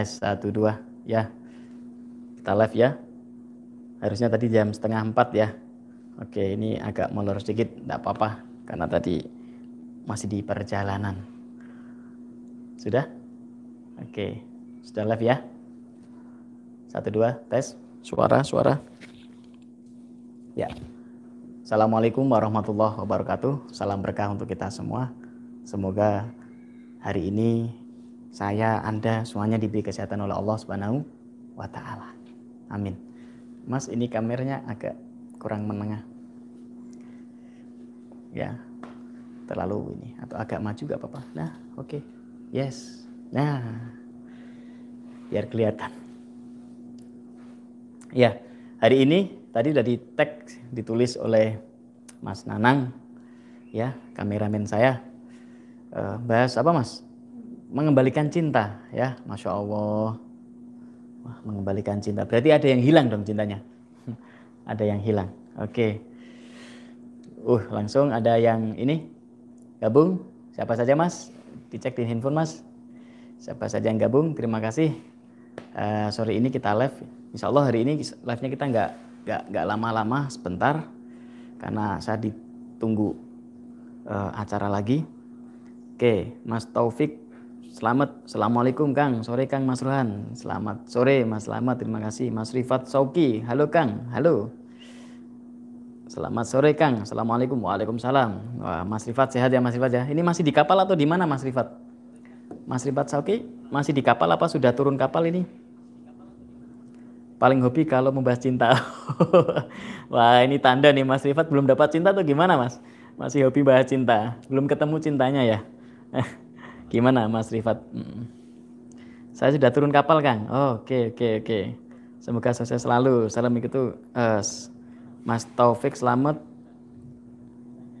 Tes satu dua ya. Kita live ya. Harusnya tadi jam setengah empat ya. Oke, ini agak molor sedikit, tidak apa-apa karena tadi masih di perjalanan. Sudah? Oke, sudah live ya. Satu dua tes suara suara. Ya. Assalamualaikum warahmatullahi wabarakatuh. Salam berkah untuk kita semua. Semoga hari ini saya, Anda semuanya diberi kesehatan oleh Allah Subhanahu wa taala. Amin. Mas, ini kameranya agak kurang menengah. Ya. Terlalu ini atau agak maju gak apa-apa. Nah, oke. Okay. Yes. Nah. Biar kelihatan. Ya, hari ini tadi di tag ditulis oleh Mas Nanang ya, kameramen saya. Uh, bahas apa, Mas? Mengembalikan cinta ya. Masya Allah. Wah, mengembalikan cinta. Berarti ada yang hilang dong cintanya? Ada yang hilang. Oke. Uh langsung ada yang ini. Gabung? Siapa saja mas? Dicek di handphone mas. Siapa saja yang gabung? Terima kasih. Uh, sore ini kita live. Insya Allah hari ini live nya kita nggak nggak nggak lama-lama sebentar. Karena saya ditunggu uh, acara lagi. Oke Mas Taufik Selamat, Assalamualaikum Kang, sore Kang Mas Rohan. Selamat sore Mas Selamat, terima kasih. Mas Rifat Sauki, halo Kang, halo. Selamat sore Kang, Assalamualaikum, Waalaikumsalam. Wah, Mas Rifat sehat ya Mas Rifat ya. Ini masih di kapal atau di mana Mas Rifat? Mas Rifat Sauki, masih di kapal apa sudah turun kapal ini? Paling hobi kalau membahas cinta. Wah ini tanda nih Mas Rifat belum dapat cinta atau gimana Mas? Masih hobi bahas cinta, belum ketemu cintanya ya? Gimana Mas Rifat? Saya sudah turun kapal Kang. Oh, oke oke oke. Semoga sukses selalu. Salam itu uh, Mas Taufik selamat.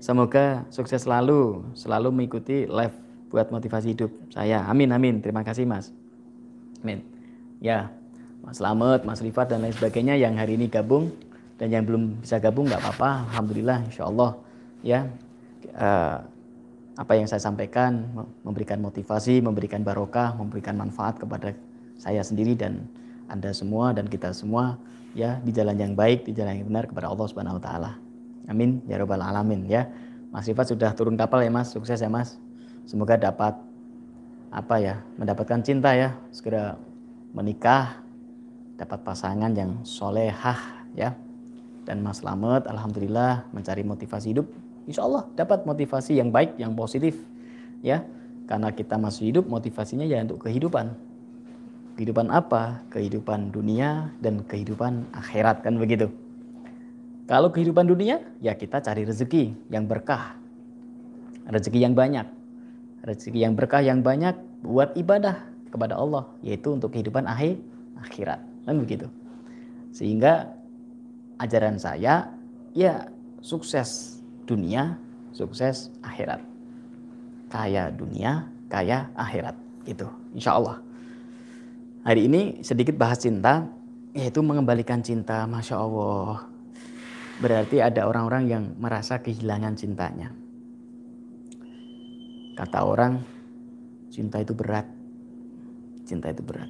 Semoga sukses selalu, selalu mengikuti live buat motivasi hidup saya. Amin amin. Terima kasih Mas. Amin. Ya, Mas Selamat, Mas Rifat dan lain sebagainya yang hari ini gabung dan yang belum bisa gabung nggak apa-apa. Alhamdulillah, Insya Allah ya. Uh, apa yang saya sampaikan memberikan motivasi, memberikan barokah, memberikan manfaat kepada saya sendiri dan Anda semua dan kita semua ya di jalan yang baik, di jalan yang benar kepada Allah Subhanahu wa taala. Amin ya rabbal alamin ya. Mas Rifat sudah turun kapal ya Mas, sukses ya Mas. Semoga dapat apa ya, mendapatkan cinta ya, segera menikah, dapat pasangan yang solehah ya. Dan Mas Slamet alhamdulillah mencari motivasi hidup insya Allah dapat motivasi yang baik, yang positif. Ya, karena kita masih hidup, motivasinya ya untuk kehidupan. Kehidupan apa? Kehidupan dunia dan kehidupan akhirat kan begitu. Kalau kehidupan dunia, ya kita cari rezeki yang berkah. Rezeki yang banyak. Rezeki yang berkah yang banyak buat ibadah kepada Allah, yaitu untuk kehidupan akhir akhirat. Kan begitu. Sehingga ajaran saya ya sukses dunia, sukses akhirat. Kaya dunia, kaya akhirat. Gitu, insya Allah. Hari ini sedikit bahas cinta, yaitu mengembalikan cinta, masya Allah. Berarti ada orang-orang yang merasa kehilangan cintanya. Kata orang, cinta itu berat. Cinta itu berat.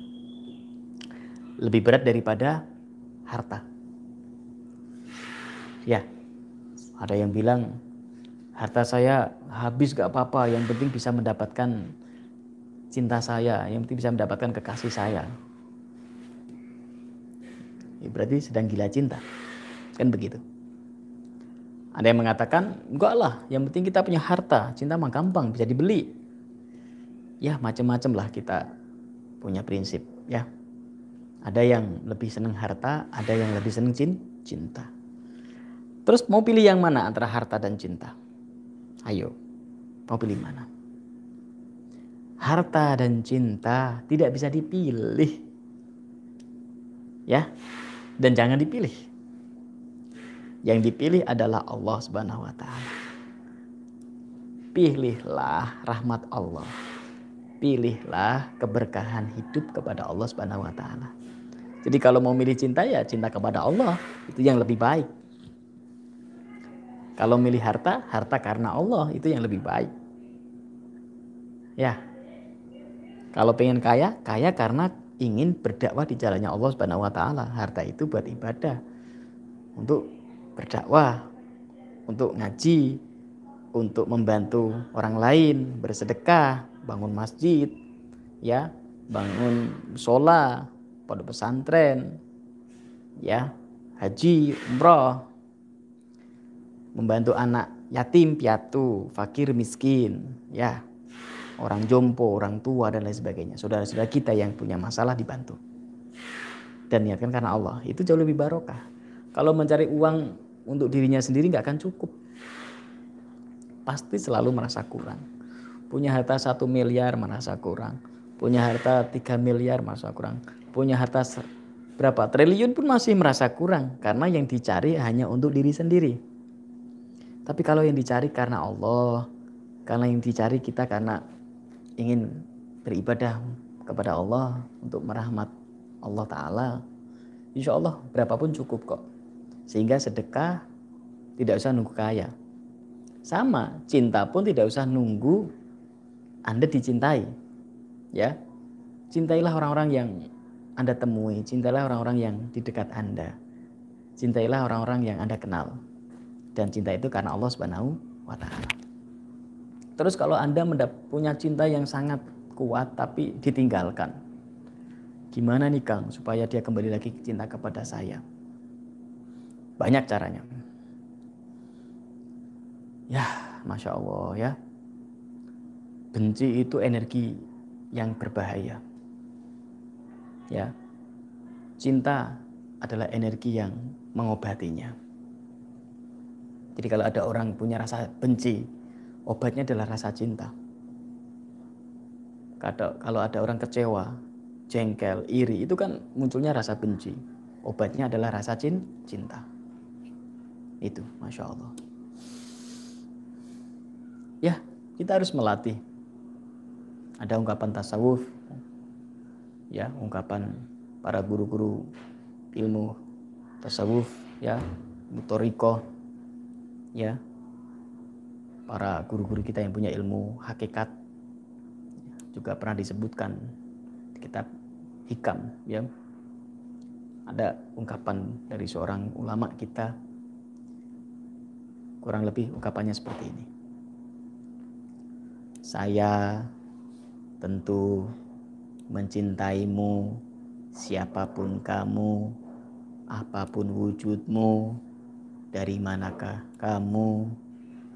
Lebih berat daripada harta. Ya, ada yang bilang harta saya habis gak apa-apa, yang penting bisa mendapatkan cinta saya, yang penting bisa mendapatkan kekasih saya. Ya, berarti sedang gila cinta. Kan begitu. Ada yang mengatakan, enggak lah, yang penting kita punya harta, cinta mah gampang, bisa dibeli. Ya macam-macam lah kita punya prinsip ya. Ada yang lebih senang harta, ada yang lebih senang cinta. Terus mau pilih yang mana antara harta dan cinta? Ayo, mau pilih mana? Harta dan cinta tidak bisa dipilih. Ya, dan jangan dipilih. Yang dipilih adalah Allah Subhanahu wa taala. Pilihlah rahmat Allah. Pilihlah keberkahan hidup kepada Allah Subhanahu wa taala. Jadi kalau mau milih cinta ya cinta kepada Allah, itu yang lebih baik. Kalau milih harta, harta karena Allah itu yang lebih baik. Ya. Kalau pengen kaya, kaya karena ingin berdakwah di jalannya Allah Subhanahu wa taala. Harta itu buat ibadah. Untuk berdakwah, untuk ngaji, untuk membantu orang lain, bersedekah, bangun masjid, ya, bangun sholat, pada pesantren, ya, haji, umroh, membantu anak yatim, piatu, fakir, miskin, ya, orang jompo, orang tua dan lain sebagainya. Saudara-saudara kita yang punya masalah dibantu. Dan niatkan karena Allah, itu jauh lebih barokah. Kalau mencari uang untuk dirinya sendiri nggak akan cukup. Pasti selalu merasa kurang. Punya harta satu miliar merasa kurang. Punya harta tiga miliar merasa kurang. Punya harta berapa triliun pun masih merasa kurang. Karena yang dicari hanya untuk diri sendiri. Tapi kalau yang dicari karena Allah, karena yang dicari kita karena ingin beribadah kepada Allah untuk merahmat Allah Ta'ala Insya Allah berapapun cukup kok. Sehingga sedekah tidak usah nunggu kaya. Sama cinta pun tidak usah nunggu Anda dicintai ya. Cintailah orang-orang yang Anda temui cintailah orang-orang yang di dekat Anda. Cintailah orang-orang yang Anda kenal dan cinta itu karena Allah Subhanahu wa taala Terus kalau Anda punya cinta yang sangat kuat tapi ditinggalkan. Gimana nih Kang supaya dia kembali lagi cinta kepada saya? Banyak caranya. Ya, Masya Allah ya. Benci itu energi yang berbahaya. Ya. Cinta adalah energi yang mengobatinya. Jadi kalau ada orang punya rasa benci, obatnya adalah rasa cinta. Kalau ada orang kecewa, jengkel, iri, itu kan munculnya rasa benci. Obatnya adalah rasa cinta. Itu, Masya Allah. Ya, kita harus melatih. Ada ungkapan tasawuf, ya, ungkapan para guru-guru ilmu tasawuf, ya, mutoriko, ya, para guru-guru kita yang punya ilmu hakikat juga pernah disebutkan di kitab hikam ya. Ada ungkapan dari seorang ulama kita. Kurang lebih ungkapannya seperti ini. Saya tentu mencintaimu siapa pun kamu apa pun wujudmu dari manakah kamu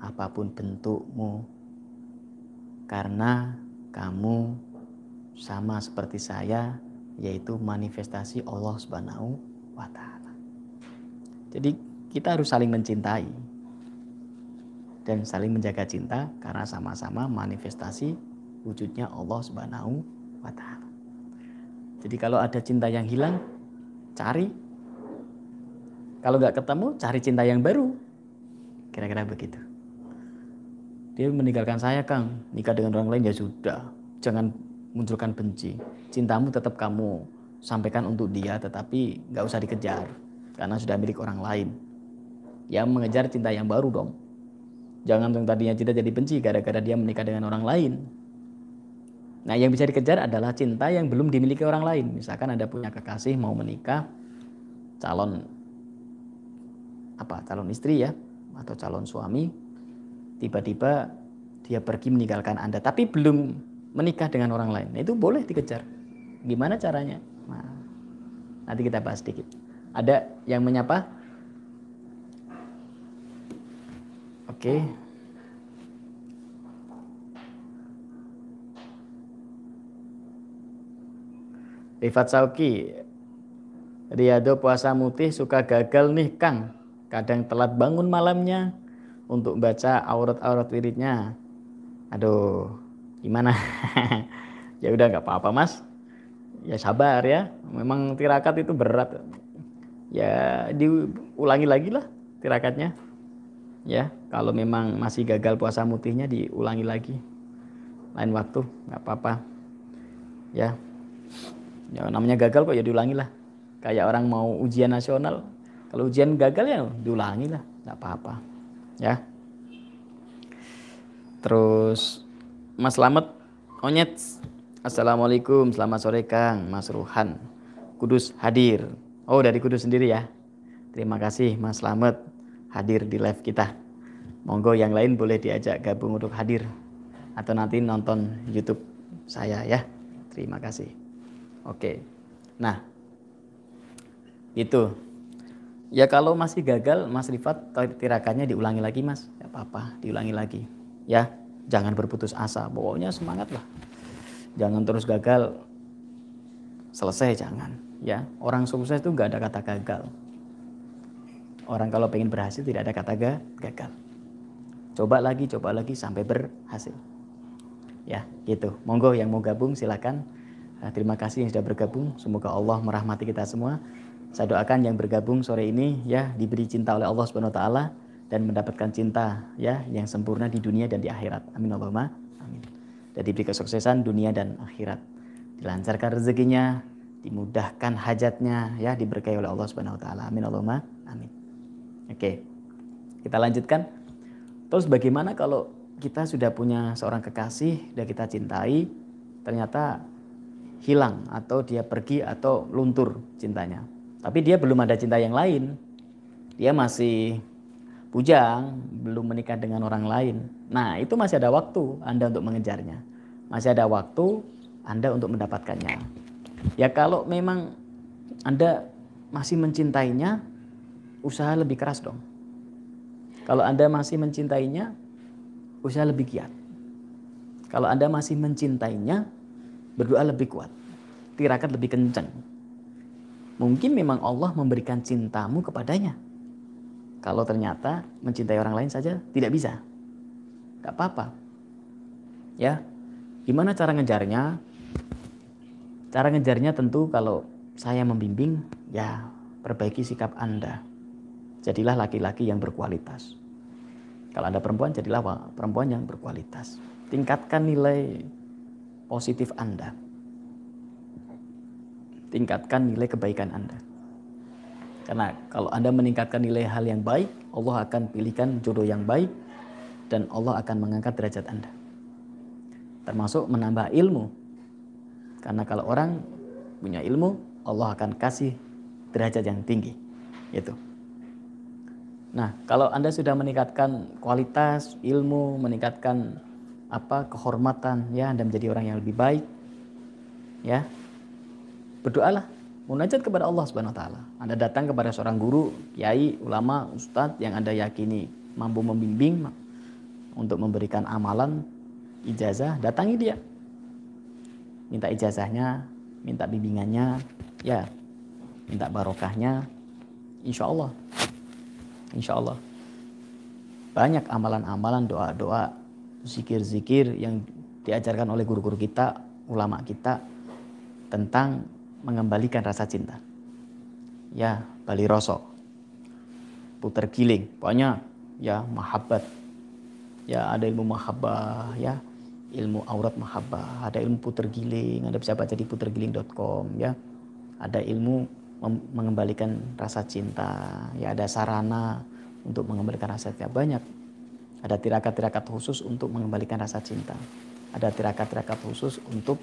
apa pun bentukmu, karena kamu sama seperti saya, yaitu manifestasi Allah Subhanahu wa Ta'ala. Jadi, kita harus saling mencintai dan saling menjaga cinta karena sama-sama manifestasi wujudnya Allah Subhanahu wa Ta'ala. Jadi, kalau ada cinta yang hilang, cari. Kalau nggak ketemu, cari cinta yang baru. Kira-kira begitu. Dia meninggalkan saya Kang, nikah dengan orang lain ya sudah. Jangan munculkan benci. Cintamu tetap kamu sampaikan untuk dia tetapi nggak usah dikejar karena sudah milik orang lain. Ya mengejar cinta yang baru dong. Jangan yang tadinya cinta jadi benci gara-gara dia menikah dengan orang lain. Nah yang bisa dikejar adalah cinta yang belum dimiliki orang lain. Misalkan ada punya kekasih mau menikah calon apa calon istri ya atau calon suami tiba-tiba dia pergi meninggalkan Anda tapi belum menikah dengan orang lain. Nah, itu boleh dikejar. Gimana caranya? Nah, nanti kita bahas sedikit. Ada yang menyapa? Oke. Rifat Sauki, Riado puasa mutih suka gagal nih Kang. Kadang telat bangun malamnya, untuk baca aurat-aurat wiridnya. Aduh, gimana? ya udah nggak apa-apa mas. Ya sabar ya. Memang tirakat itu berat. Ya diulangi lagi lah tirakatnya. Ya, kalau memang masih gagal puasa mutihnya diulangi lagi. Lain waktu, nggak apa-apa. Ya, ya namanya gagal kok ya diulangi lah. Kayak orang mau ujian nasional, kalau ujian gagal ya diulangi lah, nggak apa-apa ya terus Mas Lamet Onyet Assalamualaikum, selamat sore Kang, Mas Ruhan. Kudus hadir. Oh dari Kudus sendiri ya. Terima kasih Mas Slamet hadir di live kita. Monggo yang lain boleh diajak gabung untuk hadir atau nanti nonton YouTube saya ya. Terima kasih. Oke. Nah, itu. Ya kalau masih gagal Mas Rifat tirakannya diulangi lagi Mas. Ya apa-apa, diulangi lagi. Ya, jangan berputus asa. Pokoknya semangat lah. Jangan terus gagal. Selesai jangan. Ya orang sukses itu nggak ada kata gagal. Orang kalau pengen berhasil tidak ada kata gagal. Coba lagi coba lagi sampai berhasil. Ya gitu. Monggo yang mau gabung silakan. Nah, terima kasih yang sudah bergabung. Semoga Allah merahmati kita semua saya doakan yang bergabung sore ini ya diberi cinta oleh Allah Subhanahu wa taala dan mendapatkan cinta ya yang sempurna di dunia dan di akhirat amin Allahumma dan diberi kesuksesan dunia dan akhirat. Dilancarkan rezekinya, dimudahkan hajatnya, ya diberkahi oleh Allah Subhanahu wa taala. Amin Allahumma amin. Oke. Kita lanjutkan. Terus bagaimana kalau kita sudah punya seorang kekasih dan kita cintai, ternyata hilang atau dia pergi atau luntur cintanya. Tapi dia belum ada cinta yang lain. Dia masih bujang, belum menikah dengan orang lain. Nah, itu masih ada waktu Anda untuk mengejarnya. Masih ada waktu Anda untuk mendapatkannya. Ya kalau memang Anda masih mencintainya, usaha lebih keras dong. Kalau Anda masih mencintainya, usaha lebih giat. Kalau Anda masih mencintainya, berdoa lebih kuat. Tirakat lebih kencang. Mungkin memang Allah memberikan cintamu kepadanya kalau ternyata mencintai orang lain saja tidak bisa. Gak apa-apa. Ya, gimana cara ngejarnya? Cara ngejarnya tentu kalau saya membimbing, ya perbaiki sikap Anda. Jadilah laki-laki yang berkualitas. Kalau Anda perempuan, jadilah perempuan yang berkualitas. Tingkatkan nilai positif Anda. Tingkatkan nilai kebaikan Anda. Karena kalau Anda meningkatkan nilai hal yang baik, Allah akan pilihkan jodoh yang baik dan Allah akan mengangkat derajat Anda. Termasuk menambah ilmu. Karena kalau orang punya ilmu, Allah akan kasih derajat yang tinggi. Itu. Nah, kalau Anda sudah meningkatkan kualitas ilmu, meningkatkan apa kehormatan, ya Anda menjadi orang yang lebih baik, ya berdoalah munajat kepada Allah Subhanahu wa taala. Anda datang kepada seorang guru, kiai, ulama, ustadz yang Anda yakini mampu membimbing untuk memberikan amalan ijazah, datangi dia. Minta ijazahnya, minta bimbingannya, ya, minta barokahnya. Insya Allah. Insya Allah. Banyak amalan-amalan, doa-doa, zikir-zikir yang diajarkan oleh guru-guru kita, ulama kita tentang mengembalikan rasa cinta. Ya, Bali Rosok. Puter giling, pokoknya ya mahabbat. Ya, ada ilmu mahabbah, ya. Ilmu aurat mahabbah, ada ilmu puter giling, Anda bisa baca di putergiling.com ya. Ada ilmu mengembalikan rasa cinta, ya ada sarana untuk mengembalikan rasa cinta banyak. Ada tirakat-tirakat khusus untuk mengembalikan rasa cinta. Ada tirakat-tirakat khusus untuk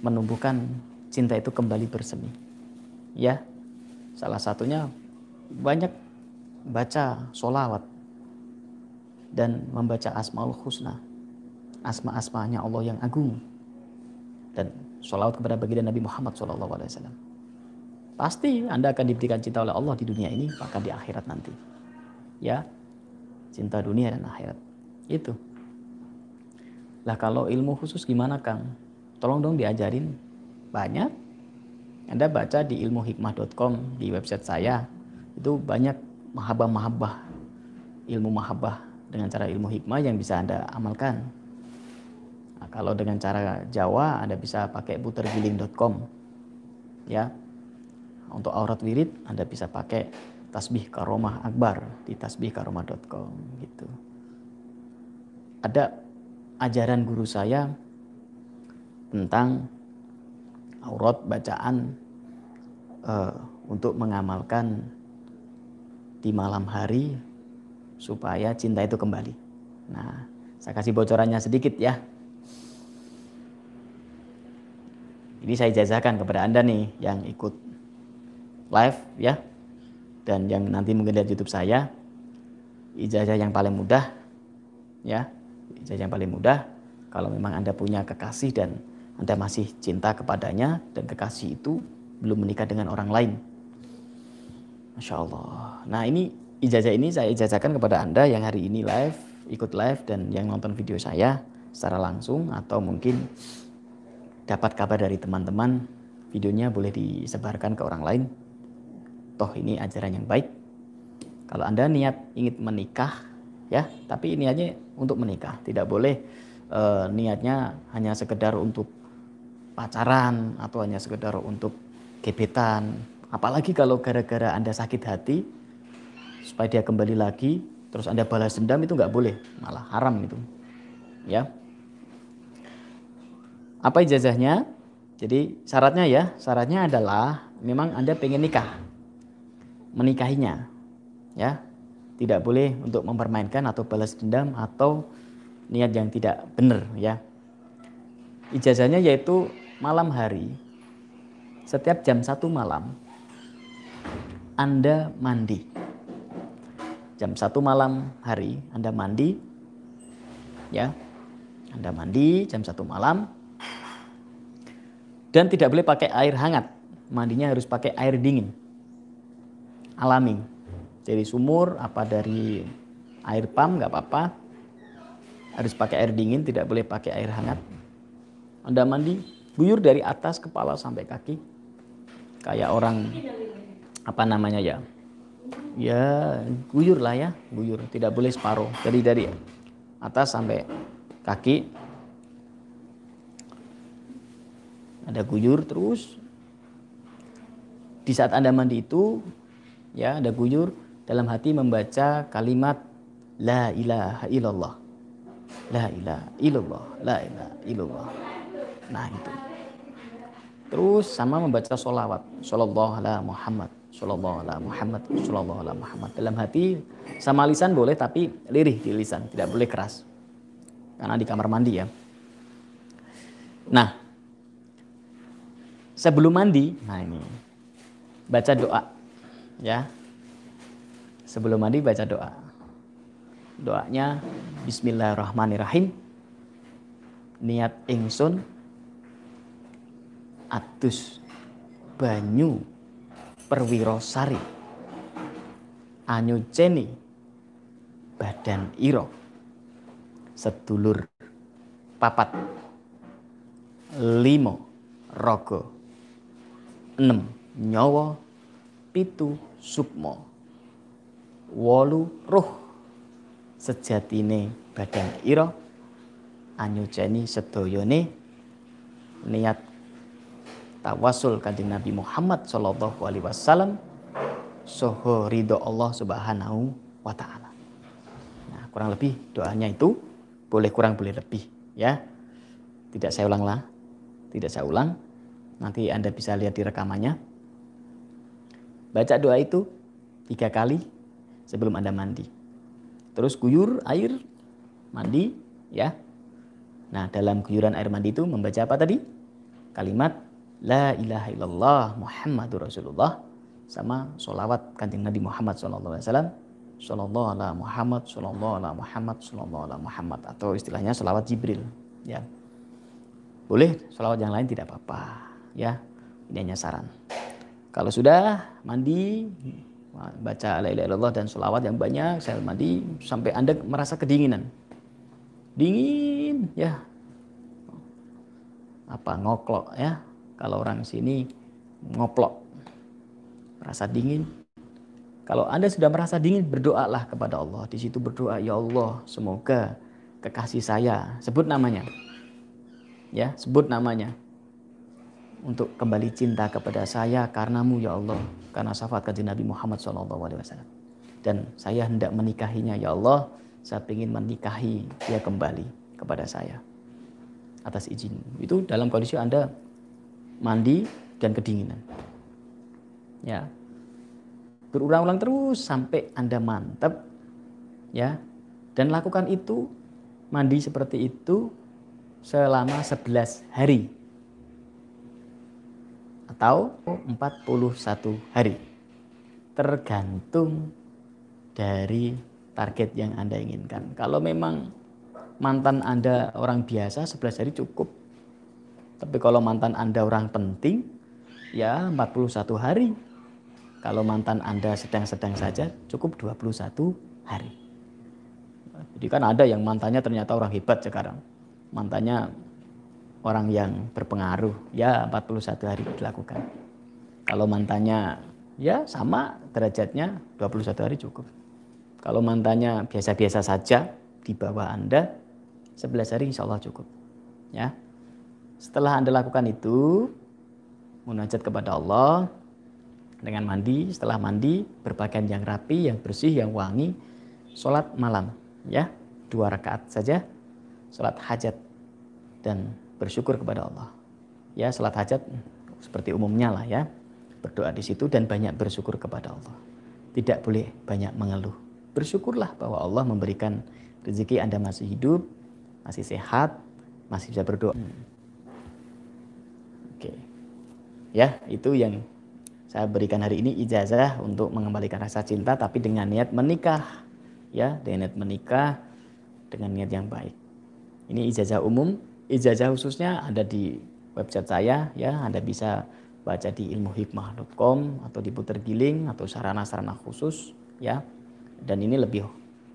menumbuhkan cinta itu kembali bersemi. Ya, salah satunya banyak baca solawat dan membaca asmaul husna. Asma-asmanya Allah yang agung. Dan solawat kepada baginda Nabi Muhammad SAW. Pasti Anda akan diberikan cinta oleh Allah di dunia ini, bahkan di akhirat nanti. Ya, cinta dunia dan akhirat. Itu. Lah kalau ilmu khusus gimana Kang? Tolong dong diajarin banyak. Anda baca di ilmuhikmah.com di website saya. Itu banyak mahabah-mahabah, ilmu mahabah dengan cara ilmu hikmah yang bisa Anda amalkan. Nah, kalau dengan cara Jawa Anda bisa pakai putergiling.com. Ya. Untuk aurat wirid Anda bisa pakai tasbih karomah akbar di tasbihkaromah.com gitu. Ada ajaran guru saya tentang aurat bacaan uh, untuk mengamalkan di malam hari supaya cinta itu kembali. Nah, saya kasih bocorannya sedikit ya. Ini saya jazahkan kepada Anda nih yang ikut live ya. Dan yang nanti mungkin lihat YouTube saya. Ijazah yang paling mudah ya. Ijazah yang paling mudah kalau memang Anda punya kekasih dan Anda masih cinta kepadanya dan kekasih itu belum menikah dengan orang lain. Masya Allah. Nah ini ijazah ini saya ijazahkan kepada Anda yang hari ini live, ikut live dan yang nonton video saya secara langsung atau mungkin dapat kabar dari teman-teman, videonya boleh disebarkan ke orang lain. Toh ini ajaran yang baik. Kalau Anda niat ingin menikah, ya, tapi ini aja untuk menikah. Tidak boleh e, niatnya hanya sekedar untuk pacaran atau hanya sekedar untuk gebetan. Apalagi kalau gara-gara Anda sakit hati, supaya dia kembali lagi, terus Anda balas dendam itu nggak boleh, malah haram itu. Ya, apa ijazahnya? Jadi syaratnya ya, syaratnya adalah memang Anda pengen nikah. Menikahinya. Ya. Tidak boleh untuk mempermainkan atau balas dendam atau niat yang tidak benar ya. Ijazahnya yaitu malam hari. Setiap jam satu malam Anda mandi. Jam satu malam hari Anda mandi. Ya. Anda mandi jam satu malam dan tidak boleh pakai air hangat. Mandinya harus pakai air dingin. Alami. Dari sumur apa dari air pam nggak apa-apa. Harus pakai air dingin, tidak boleh pakai air hangat. Anda mandi, guyur dari atas kepala sampai kaki. Kayak orang apa namanya ya? Ya, guyur lah ya, guyur. Tidak boleh separuh. Jadi dari atas sampai kaki ada guyur terus di saat Anda mandi itu ya ada guyur dalam hati membaca kalimat la ilaha illallah la ilaha illallah la ilaha illallah nah itu. Terus sama membaca solawat sallallahu ala Muhammad. Sallallahu ala Muhammad. Sallallahu ala Muhammad. Dalam hati sama lisan boleh tapi lirih di lisan. Tidak boleh keras. Karena di kamar mandi ya. Nah sebelum mandi, nah ini baca doa ya. Sebelum mandi baca doa. Doanya Bismillahirrahmanirrahim. Niat ingsun atus banyu perwirosari. Anyuceni badan iro. Sedulur papat. Limo rogo. Enam nyawa pitu sukmo wolu roh sejatine badan ira anyujani sedayane niat tawasul kanjeng Nabi Muhammad sallallahu alaihi wasallam soho ridho Allah subhanahu wa ta'ala nah kurang lebih doanya itu boleh kurang boleh lebih ya tidak saya ulang lah tidak saya ulang Nanti Anda bisa lihat di rekamannya. Baca doa itu tiga kali sebelum Anda mandi. Terus guyur air mandi ya. Nah dalam guyuran air mandi itu membaca apa tadi? Kalimat La ilaha illallah Muhammadur Rasulullah sama solawat kanjeng Nabi Muhammad Wasallam. Sallallahu ala Muhammad Sallallahu ala Muhammad Sallallahu ala Muhammad atau istilahnya solawat Jibril ya. Boleh solawat yang lain tidak apa-apa ya. Ini hanya saran. Kalau sudah mandi baca la ilaha illallah dan sholawat yang banyak saya mandi sampai anda merasa kedinginan. Dingin ya. Apa ngoklok ya kalau orang sini ngoplok merasa dingin. Kalau anda sudah merasa dingin berdoalah kepada Allah. Di situ berdoa ya Allah semoga kekasih saya sebut namanya. Ya sebut namanya. Untuk kembali cinta kepada saya karenamu ya Allah karena syafaat kajian Nabi Muhammad SAW dan saya hendak menikahinya ya Allah saya ingin menikahi dia kembali kepada saya atas izin. Itu dalam kondisi anda mandi dan kedinginan ya berulang-ulang terus sampai anda mantap ya dan lakukan itu mandi seperti itu selama 11 hari atau 41 hari. Tergantung dari target yang Anda inginkan. Kalau memang mantan Anda orang biasa 11 hari cukup. Tapi kalau mantan Anda orang penting ya 41 hari. Kalau mantan Anda sedang-sedang saja cukup 21 hari. Jadi kan ada yang mantannya ternyata orang hebat sekarang. Mantannya orang yang berpengaruh, ya 41 hari dilakukan. Kalau mantannya ya sama derajatnya 21 hari cukup. Kalau mantannya biasa-biasa saja di bawah Anda 11 hari insya Allah cukup. Ya. Setelah Anda lakukan itu, munajat kepada Allah dengan mandi, setelah mandi berpakaian yang rapi, yang bersih, yang wangi, sholat malam ya. Dua rakaat saja sholat hajat dan bersyukur kepada Allah. Ya sholat hajat seperti umumnya lah ya. Berdoa di situ dan banyak bersyukur kepada Allah. Tidak boleh banyak mengeluh. Bersyukurlah bahwa Allah memberikan rezeki anda masih hidup masih sehat masih bisa berdoa ya itu yang saya berikan hari ini ijazah untuk mengembalikan rasa cinta tapi dengan niat menikah ya dengan niat menikah dengan niat yang baik. Ini ijazah umum, ijazah khususnya ada di website saya ya, Anda bisa baca di ilmuhikmah.com atau di putar giling atau sarana-sarana khusus ya. Dan ini lebih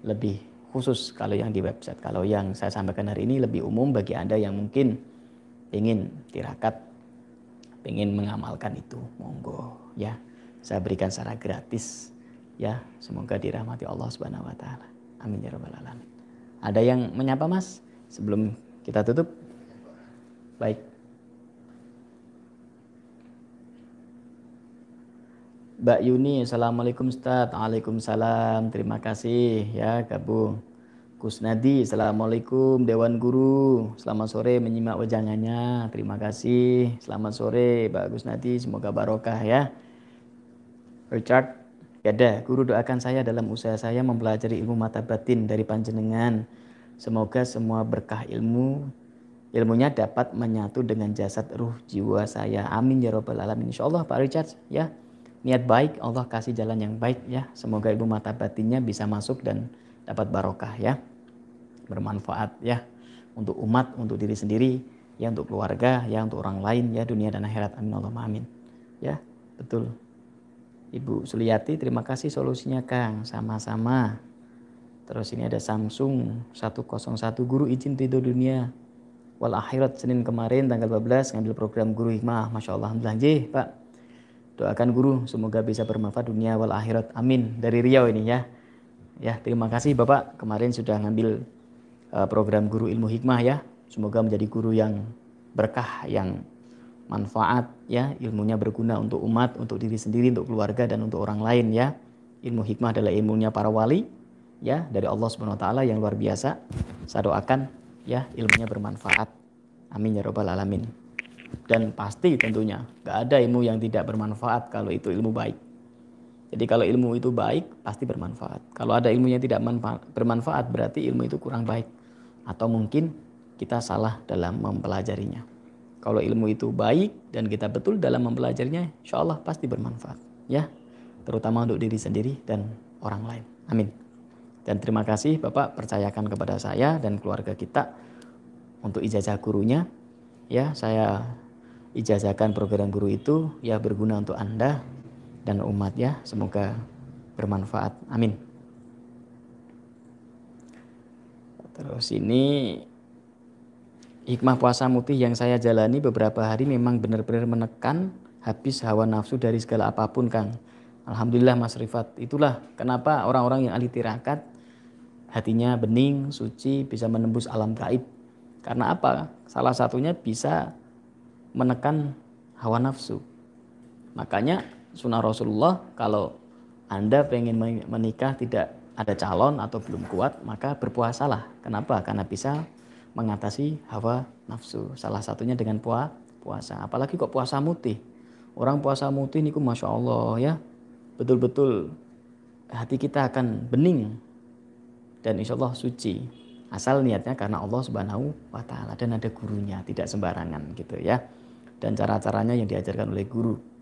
lebih khusus kalau yang di website. Kalau yang saya sampaikan hari ini lebih umum bagi Anda yang mungkin ingin tirakat, ingin mengamalkan itu, monggo ya. Saya berikan secara gratis ya semoga dirahmati Allah Subhanahu wa taala amin ya rabbal alamin ada yang menyapa Mas sebelum kita tutup baik Mbak Yuni, Assalamualaikum Ustaz. Waalaikumsalam. Terima kasih ya gabung. Kusnadi, Assalamualaikum Dewan Guru. Selamat sore menyimak wajangannya. Terima kasih. Selamat sore Mbak Kusnadi. Semoga barokah ya. Richard, ada, guru doakan saya dalam usaha saya mempelajari ilmu mata batin dari panjenengan. Semoga semua berkah ilmu ilmunya dapat menyatu dengan jasad ruh jiwa saya. Amin ya robbal alamin. Insya Allah Pak Richard ya niat baik Allah kasih jalan yang baik ya. Semoga ilmu mata batinnya bisa masuk dan dapat barokah ya. Bermanfaat ya untuk umat, untuk diri sendiri, ya untuk keluarga, ya untuk orang lain ya dunia dan akhirat. Amin Allah amin. Ya, betul. Ibu Suliati, terima kasih solusinya Kang. Sama-sama. Terus ini ada Samsung 101 Guru izin tidur dunia. Wal akhirat Senin kemarin tanggal 12 ngambil program Guru Hikmah. Masya Allah. Alhamdulillah. Jih, Pak. Doakan guru semoga bisa bermanfaat dunia wal akhirat. Amin. Dari Riau ini ya. Ya, terima kasih Bapak kemarin sudah ngambil program Guru Ilmu Hikmah ya. Semoga menjadi guru yang berkah yang manfaat ya. Ilmunya berguna untuk umat untuk diri sendiri untuk keluarga dan untuk orang lain ya. Ilmu hikmah adalah ilmunya para wali ya dari Allah Subhanahu wa taala yang luar biasa. Saya doakan ya ilmunya bermanfaat. Amin ya robbal alamin. Dan pasti tentunya gak ada ilmu yang tidak bermanfaat kalau itu ilmu baik. Jadi kalau ilmu itu baik pasti bermanfaat. Kalau ada ilmu yang tidak bermanfaat berarti ilmu itu kurang baik atau mungkin kita salah dalam mempelajarinya kalau ilmu itu baik dan kita betul dalam mempelajarinya, insya Allah pasti bermanfaat. Ya, terutama untuk diri sendiri dan orang lain. Amin. Dan terima kasih Bapak percayakan kepada saya dan keluarga kita untuk ijazah gurunya. Ya, saya ijazahkan program guru itu ya berguna untuk Anda dan umat ya. Semoga bermanfaat. Amin. Terus ini hikmah puasa mutih yang saya jalani beberapa hari memang benar-benar menekan habis hawa nafsu dari segala apa pun Kang. Alhamdulillah Mas Rifat. Itulah kenapa orang-orang yang ahli tirakat hatinya bening, suci, bisa menembus alam gaib. Karena apa? Salah satunya bisa menekan hawa nafsu. Makanya sunnah Rasulullah kalau Anda pengen menikah tidak ada calon atau belum kuat, maka berpuasalah. Kenapa? Karena bisa mengatasi hawa nafsu. Salah satunya dengan puasa. Apalagi kok puasa mutih. Orang puasa mutih ini masya Allah ya. Betul-betul hati kita akan bening dan insya Allah suci. Asal niatnya karena Allah Subhanahu wa taala dan ada gurunya, tidak sembarangan gitu ya. dan cara-caranya yang diajarkan oleh guru.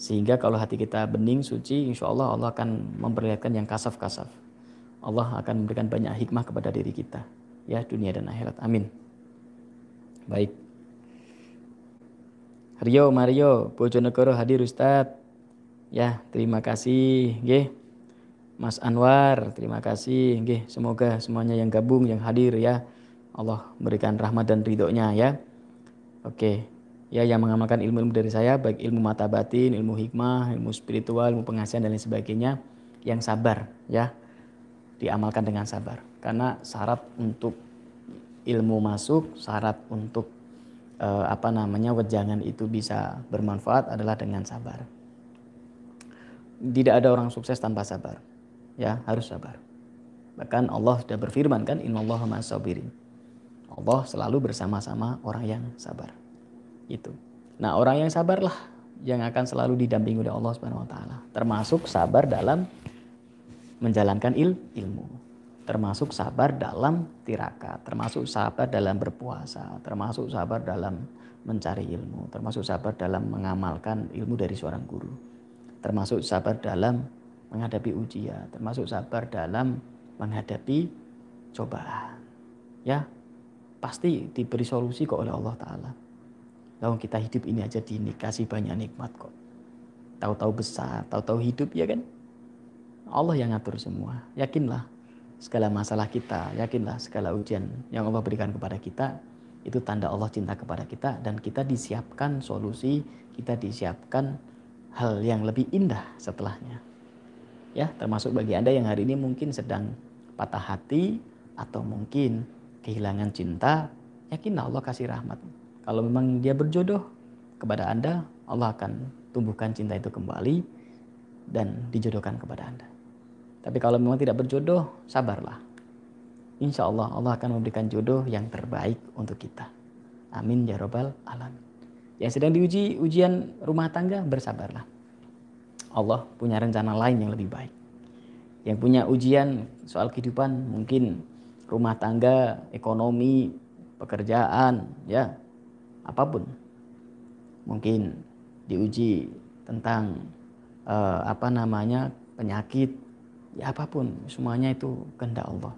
Sehingga kalau hati kita bening, suci, insya Allah Allah akan memperlihatkan yang kasaf-kasaf. Allah akan memberikan banyak hikmah kepada diri kita. Ya, dunia dan akhirat. Amin. Baik. Rio Mario Bojonegoro hadir Ustadz. Ya, terima kasih. Nggih. Mas Anwar, terima kasih. Nggih, semoga semuanya yang gabung, yang hadir ya. Allah berikan rahmat dan ridhonya ya. Oke. Ya, yang mengamalkan ilmu-ilmu dari saya, baik ilmu mata batin, ilmu hikmah, ilmu spiritual, ilmu pengasihan dan lain sebagainya, yang sabar ya. Diamalkan dengan sabar. Karena syarat untuk ilmu masuk, syarat untuk eh, apa namanya wejangan itu bisa bermanfaat adalah dengan sabar. Tidak ada orang sukses tanpa sabar ya harus sabar. Bahkan Allah sudah berfirman kan innallaha ma'asabirin. Allah selalu bersama-sama orang yang sabar. Itu. Nah, orang yang sabarlah yang akan selalu didampingi oleh Allah Subhanahu wa taala, termasuk sabar dalam menjalankan il ilmu, termasuk sabar dalam tirakat, termasuk sabar dalam berpuasa, termasuk sabar dalam mencari ilmu, termasuk sabar dalam mengamalkan ilmu dari seorang guru, termasuk sabar dalam menghadapi ujian, termasuk sabar dalam menghadapi cobaan. Ya, pasti diberi solusi kok oleh Allah Ta'ala. Lalu kita hidup ini aja dikasih banyak nikmat kok. Tahu-tahu besar, tahu-tahu hidup ya kan. Allah yang ngatur semua. Yakinlah segala masalah kita, yakinlah segala ujian yang Allah berikan kepada kita itu tanda Allah cinta kepada kita dan kita disiapkan solusi, kita disiapkan hal yang lebih indah setelahnya ya termasuk bagi Anda yang hari ini mungkin sedang patah hati atau mungkin kehilangan cinta, yakinlah Allah kasih rahmat. Kalau memang dia berjodoh kepada Anda, Allah akan tumbuhkan cinta itu kembali dan dijodohkan kepada Anda. Tapi kalau memang tidak berjodoh, sabarlah. Insya Allah Allah akan memberikan jodoh yang terbaik untuk kita. Amin ya robbal alamin. Yang sedang diuji ujian rumah tangga bersabarlah. Allah punya rencana lain yang lebih baik. Yang punya ujian soal kehidupan mungkin rumah tangga, ekonomi, pekerjaan, ya apa pun. Mungkin diuji tentang uh, apa namanya penyakit, ya apa pun, semuanya itu kehendak Allah.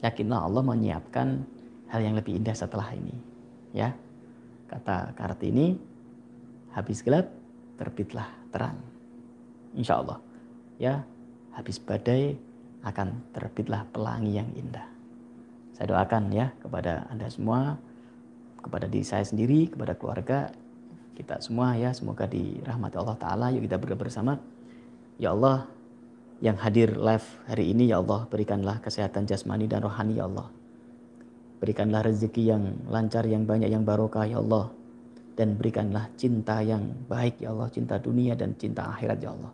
Yakinlah Allah menyiapkan hal yang lebih indah setelah ini. Ya, kata Kartini, habis gelap terbitlah terang insya Allah ya habis badai akan terbitlah pelangi yang indah. Saya doakan ya kepada Anda semua, kepada diri saya sendiri, kepada keluarga, kita semua ya semoga dirahmati Allah Ta'ala. Yuk kita berdoa bersama. Ya Allah yang hadir live hari ini ya Allah berikanlah kesehatan jasmani dan rohani ya Allah. Berikanlah rezeki yang lancar, yang banyak, yang barokah ya Allah. Dan berikanlah cinta yang baik ya Allah, cinta dunia dan cinta akhirat ya Allah.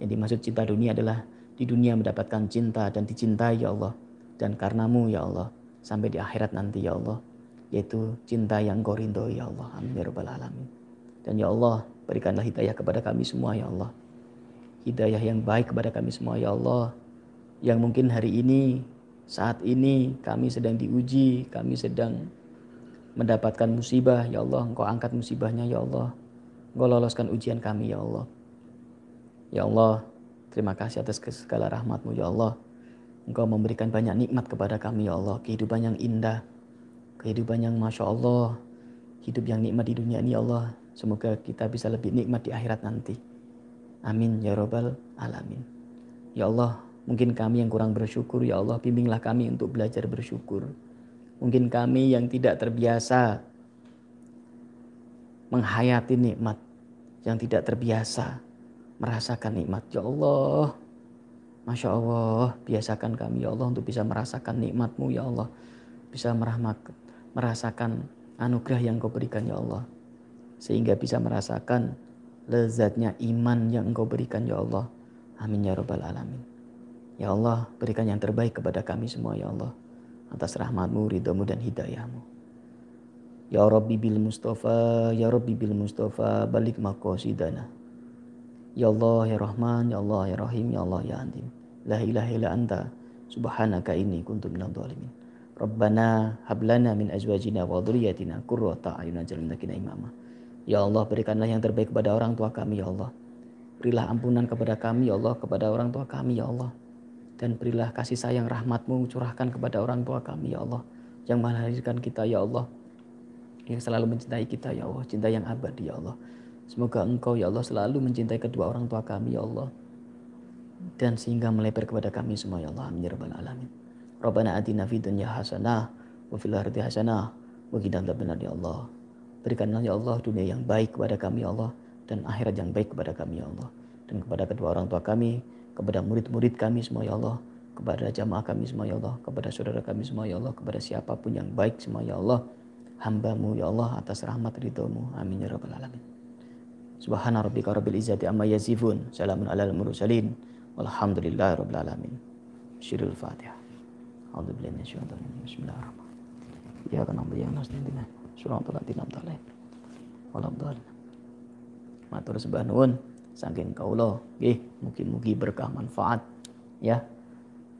Yang dimaksud cinta dunia adalah di dunia mendapatkan cinta dan dicintai ya Allah. Dan karenamu ya Allah. Sampai di akhirat nanti ya Allah. Yaitu cinta yang kau ya Allah. Amin ya. Dan ya Allah berikanlah hidayah kepada kami semua ya Allah. Hidayah yang baik kepada kami semua ya Allah. Yang mungkin hari ini, saat ini kami sedang diuji, kami sedang mendapatkan musibah ya Allah. Engkau angkat musibahnya ya Allah. Engkau loloskan ujian kami ya Allah. Ya Allah, terima kasih atas segala rahmatmu ya Allah. Engkau memberikan banyak nikmat kepada kami ya Allah. Kehidupan yang indah. Kehidupan yang Masya Allah. Hidup yang nikmat di dunia ini ya Allah. Semoga kita bisa lebih nikmat di akhirat nanti. Amin ya robbal alamin. Ya Allah, mungkin kami yang kurang bersyukur ya Allah, bimbinglah kami untuk belajar bersyukur. Mungkin kami yang tidak terbiasa menghayati nikmat, yang tidak terbiasa merasakan nikmat. Ya Allah, Masya Allah, biasakan kami ya Allah untuk bisa merasakan nikmatmu ya Allah. Bisa merahmat, merasakan anugerah yang kau berikan ya Allah. Sehingga bisa merasakan lezatnya iman yang engkau berikan ya Allah. Amin ya Rabbal Alamin. Ya Allah, berikan yang terbaik kepada kami semua ya Allah. Atas rahmatmu, ridhamu dan hidayahmu. Ya Rabbi bil Mustafa, Ya Rabbi bil Mustafa, balik makosidana. Ya Allah ya Rahman, Ya Allah ya Rahim, Ya Allah ya Andim. La ilaha illa anta subhanaka inni kuntu dhalimin. Rabbana hablana min azwajina wa dhurriyyatina qurrata a'yunan waj'alna imama. Ya Allah berikanlah yang terbaik kepada orang tua kami ya Allah. Berilah ampunan kepada kami ya Allah, kepada orang tua kami ya Allah. Dan berilah kasih sayang rahmatmu curahkan kepada orang tua kami ya Allah. Yang melahirkan kita ya Allah. Yang selalu mencintai kita ya Allah, cinta yang abadi ya Allah. Semoga engkau ya Allah selalu mencintai kedua orang tua kami ya Allah. Dan sehingga melebar kepada kami semua ya Allah. Amin ya rabbal alamin. Rabbana atina fid dunya hasanah wa fil akhirati hasanah wa qina ya Allah. Berikanlah ya Allah dunia yang baik kepada kami ya Allah dan akhirat yang baik kepada kami ya Allah dan kepada kedua orang tua kami, kepada murid-murid kami semua ya Allah, kepada jamaah kami semua ya Allah, kepada saudara kami semua ya Allah, kepada siapa pun yang baik semua ya Allah, hambamu ya Allah atas rahmat ridhomu. Amin ya rabbal alamin. Subhana rabbika rabbil izzati amma yasifun. Salamun alal mursalin. Walhamdulillahi rabbil alamin. Syirul Fatihah. A'udzu billahi minasyaitonir rajim. Bismillahirrahmanirrahim. Ya kana wa ya nasta'in Suratul Latinam Talib. Walabdal. Matur sembah nuwun saking kaulo nggih mugi-mugi berkah manfaat ya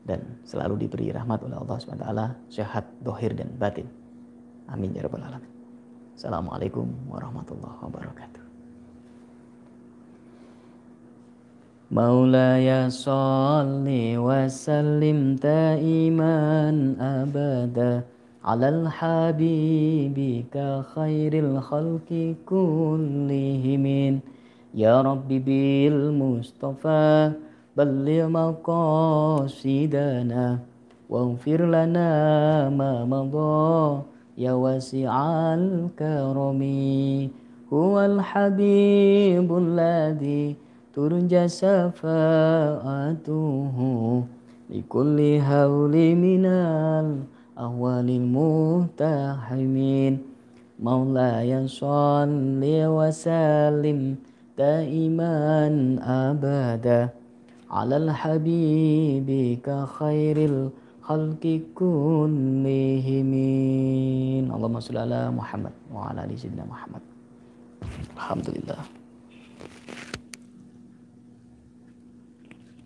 dan selalu diberi rahmat oleh Allah SWT sehat dohir dan batin amin ya rabbal alamin assalamualaikum warahmatullahi wabarakatuh Salli wa sallim ta'iman abada على الحبيب كخير الخلق كلهم. يا رب بالمصطفى بلغ مقاصدنا واغفر لنا ما مضى يا واسع الكرم. هو الحبيب الذي turja syafaatuhu likulli hauli minal awalil mutahimin. Maula sholli wa salim abada. Alal habibika khairil khalqi kullihimin Allahumma sholli ala Muhammad wa Alhamdulillah.